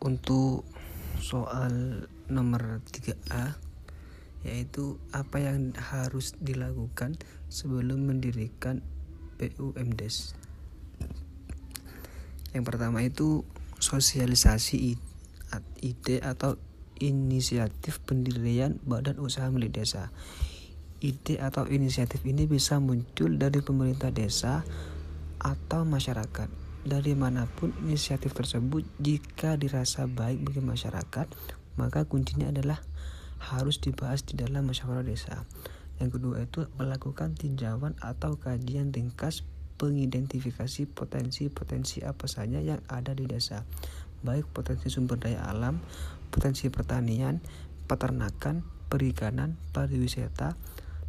untuk soal nomor 3A yaitu apa yang harus dilakukan sebelum mendirikan BUMDes. Yang pertama itu sosialisasi ide atau inisiatif pendirian badan usaha milik desa. Ide atau inisiatif ini bisa muncul dari pemerintah desa atau masyarakat. Dari mana pun inisiatif tersebut jika dirasa baik bagi masyarakat, maka kuncinya adalah harus dibahas di dalam musyawarah desa. Yang kedua itu melakukan tinjauan atau kajian ringkas pengidentifikasi potensi-potensi apa saja yang ada di desa, baik potensi sumber daya alam, potensi pertanian, peternakan, perikanan, pariwisata,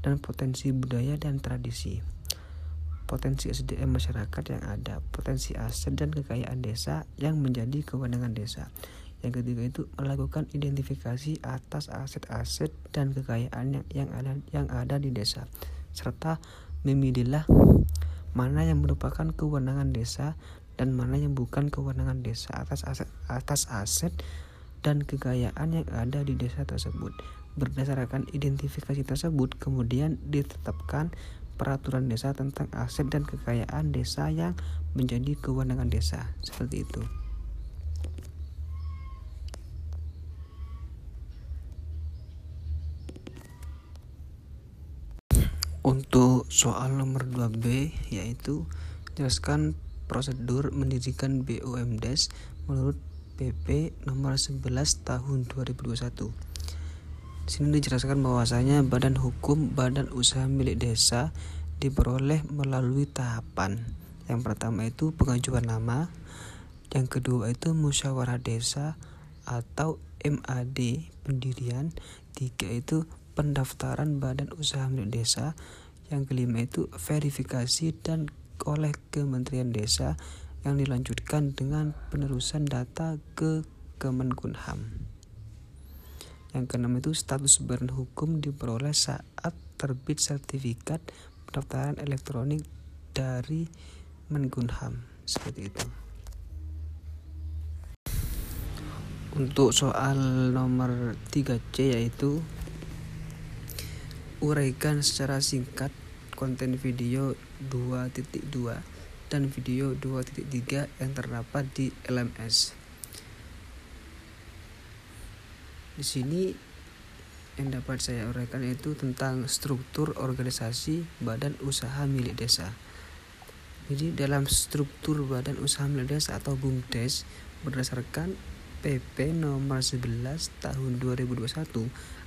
dan potensi budaya dan tradisi. Potensi SDM masyarakat yang ada, potensi aset dan kekayaan desa yang menjadi kewenangan desa. Yang ketiga itu melakukan identifikasi atas aset-aset dan kekayaan yang, yang ada yang ada di desa serta memilihlah mana yang merupakan kewenangan desa dan mana yang bukan kewenangan desa atas aset atas aset dan kekayaan yang ada di desa tersebut. Berdasarkan identifikasi tersebut, kemudian ditetapkan peraturan desa tentang aset dan kekayaan desa yang menjadi kewenangan desa. Seperti itu. Untuk soal nomor 2B yaitu jelaskan prosedur mendirikan BUMDes menurut PP nomor 11 tahun 2021. Sini dijelaskan bahwasanya badan hukum badan usaha milik desa diperoleh melalui tahapan. Yang pertama itu pengajuan nama, yang kedua itu musyawarah desa atau MAD pendirian, tiga itu pendaftaran badan usaha milik desa, yang kelima itu verifikasi dan oleh Kementerian Desa yang dilanjutkan dengan penerusan data ke Kemenkumham. Yang keenam itu status badan hukum diperoleh saat terbit sertifikat pendaftaran elektronik dari Menkumham. Seperti itu. Untuk soal nomor 3C yaitu uraikan secara singkat konten video 2.2 dan video 2.3 yang terdapat di LMS. Di sini yang dapat saya uraikan itu tentang struktur organisasi badan usaha milik desa. Jadi dalam struktur badan usaha milik desa atau BUMDes berdasarkan PP nomor 11 tahun 2021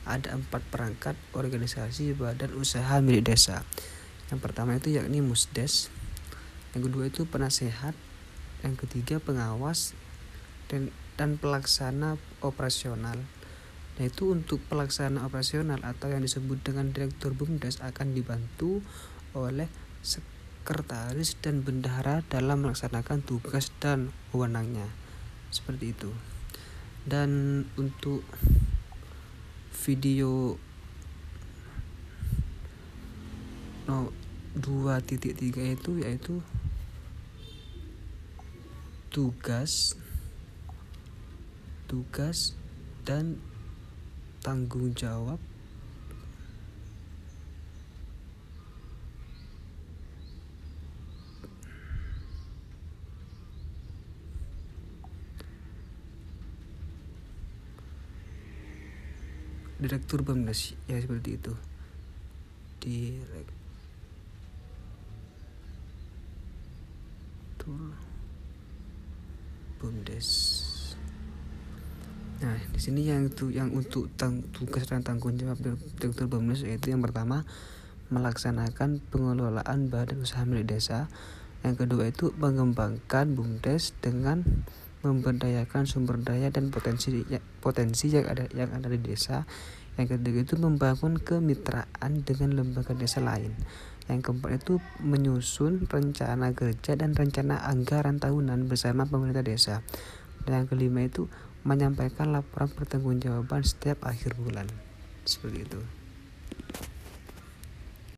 ada empat perangkat organisasi badan usaha milik desa. Yang pertama itu yakni Musdes, yang kedua itu penasehat, yang ketiga pengawas dan dan pelaksana operasional. Nah itu untuk pelaksana operasional atau yang disebut dengan direktur BUMDes akan dibantu oleh sekretaris dan bendahara dalam melaksanakan tugas dan wewenangnya. Seperti itu dan untuk video no 2.3 itu yaitu tugas tugas dan tanggung jawab direktur BUMDes ya seperti itu. Direktur BUMDes di sini yang itu yang untuk tang, tugas dan tanggung jawab direktur BUMDes yaitu yang pertama melaksanakan pengelolaan badan usaha milik desa yang kedua itu mengembangkan BUMDes dengan memberdayakan sumber daya dan potensi ya, potensi yang ada yang ada di desa. Yang ketiga itu membangun kemitraan dengan lembaga desa lain. Yang keempat itu menyusun rencana kerja dan rencana anggaran tahunan bersama pemerintah desa. Dan yang kelima itu menyampaikan laporan pertanggungjawaban setiap akhir bulan. Seperti itu.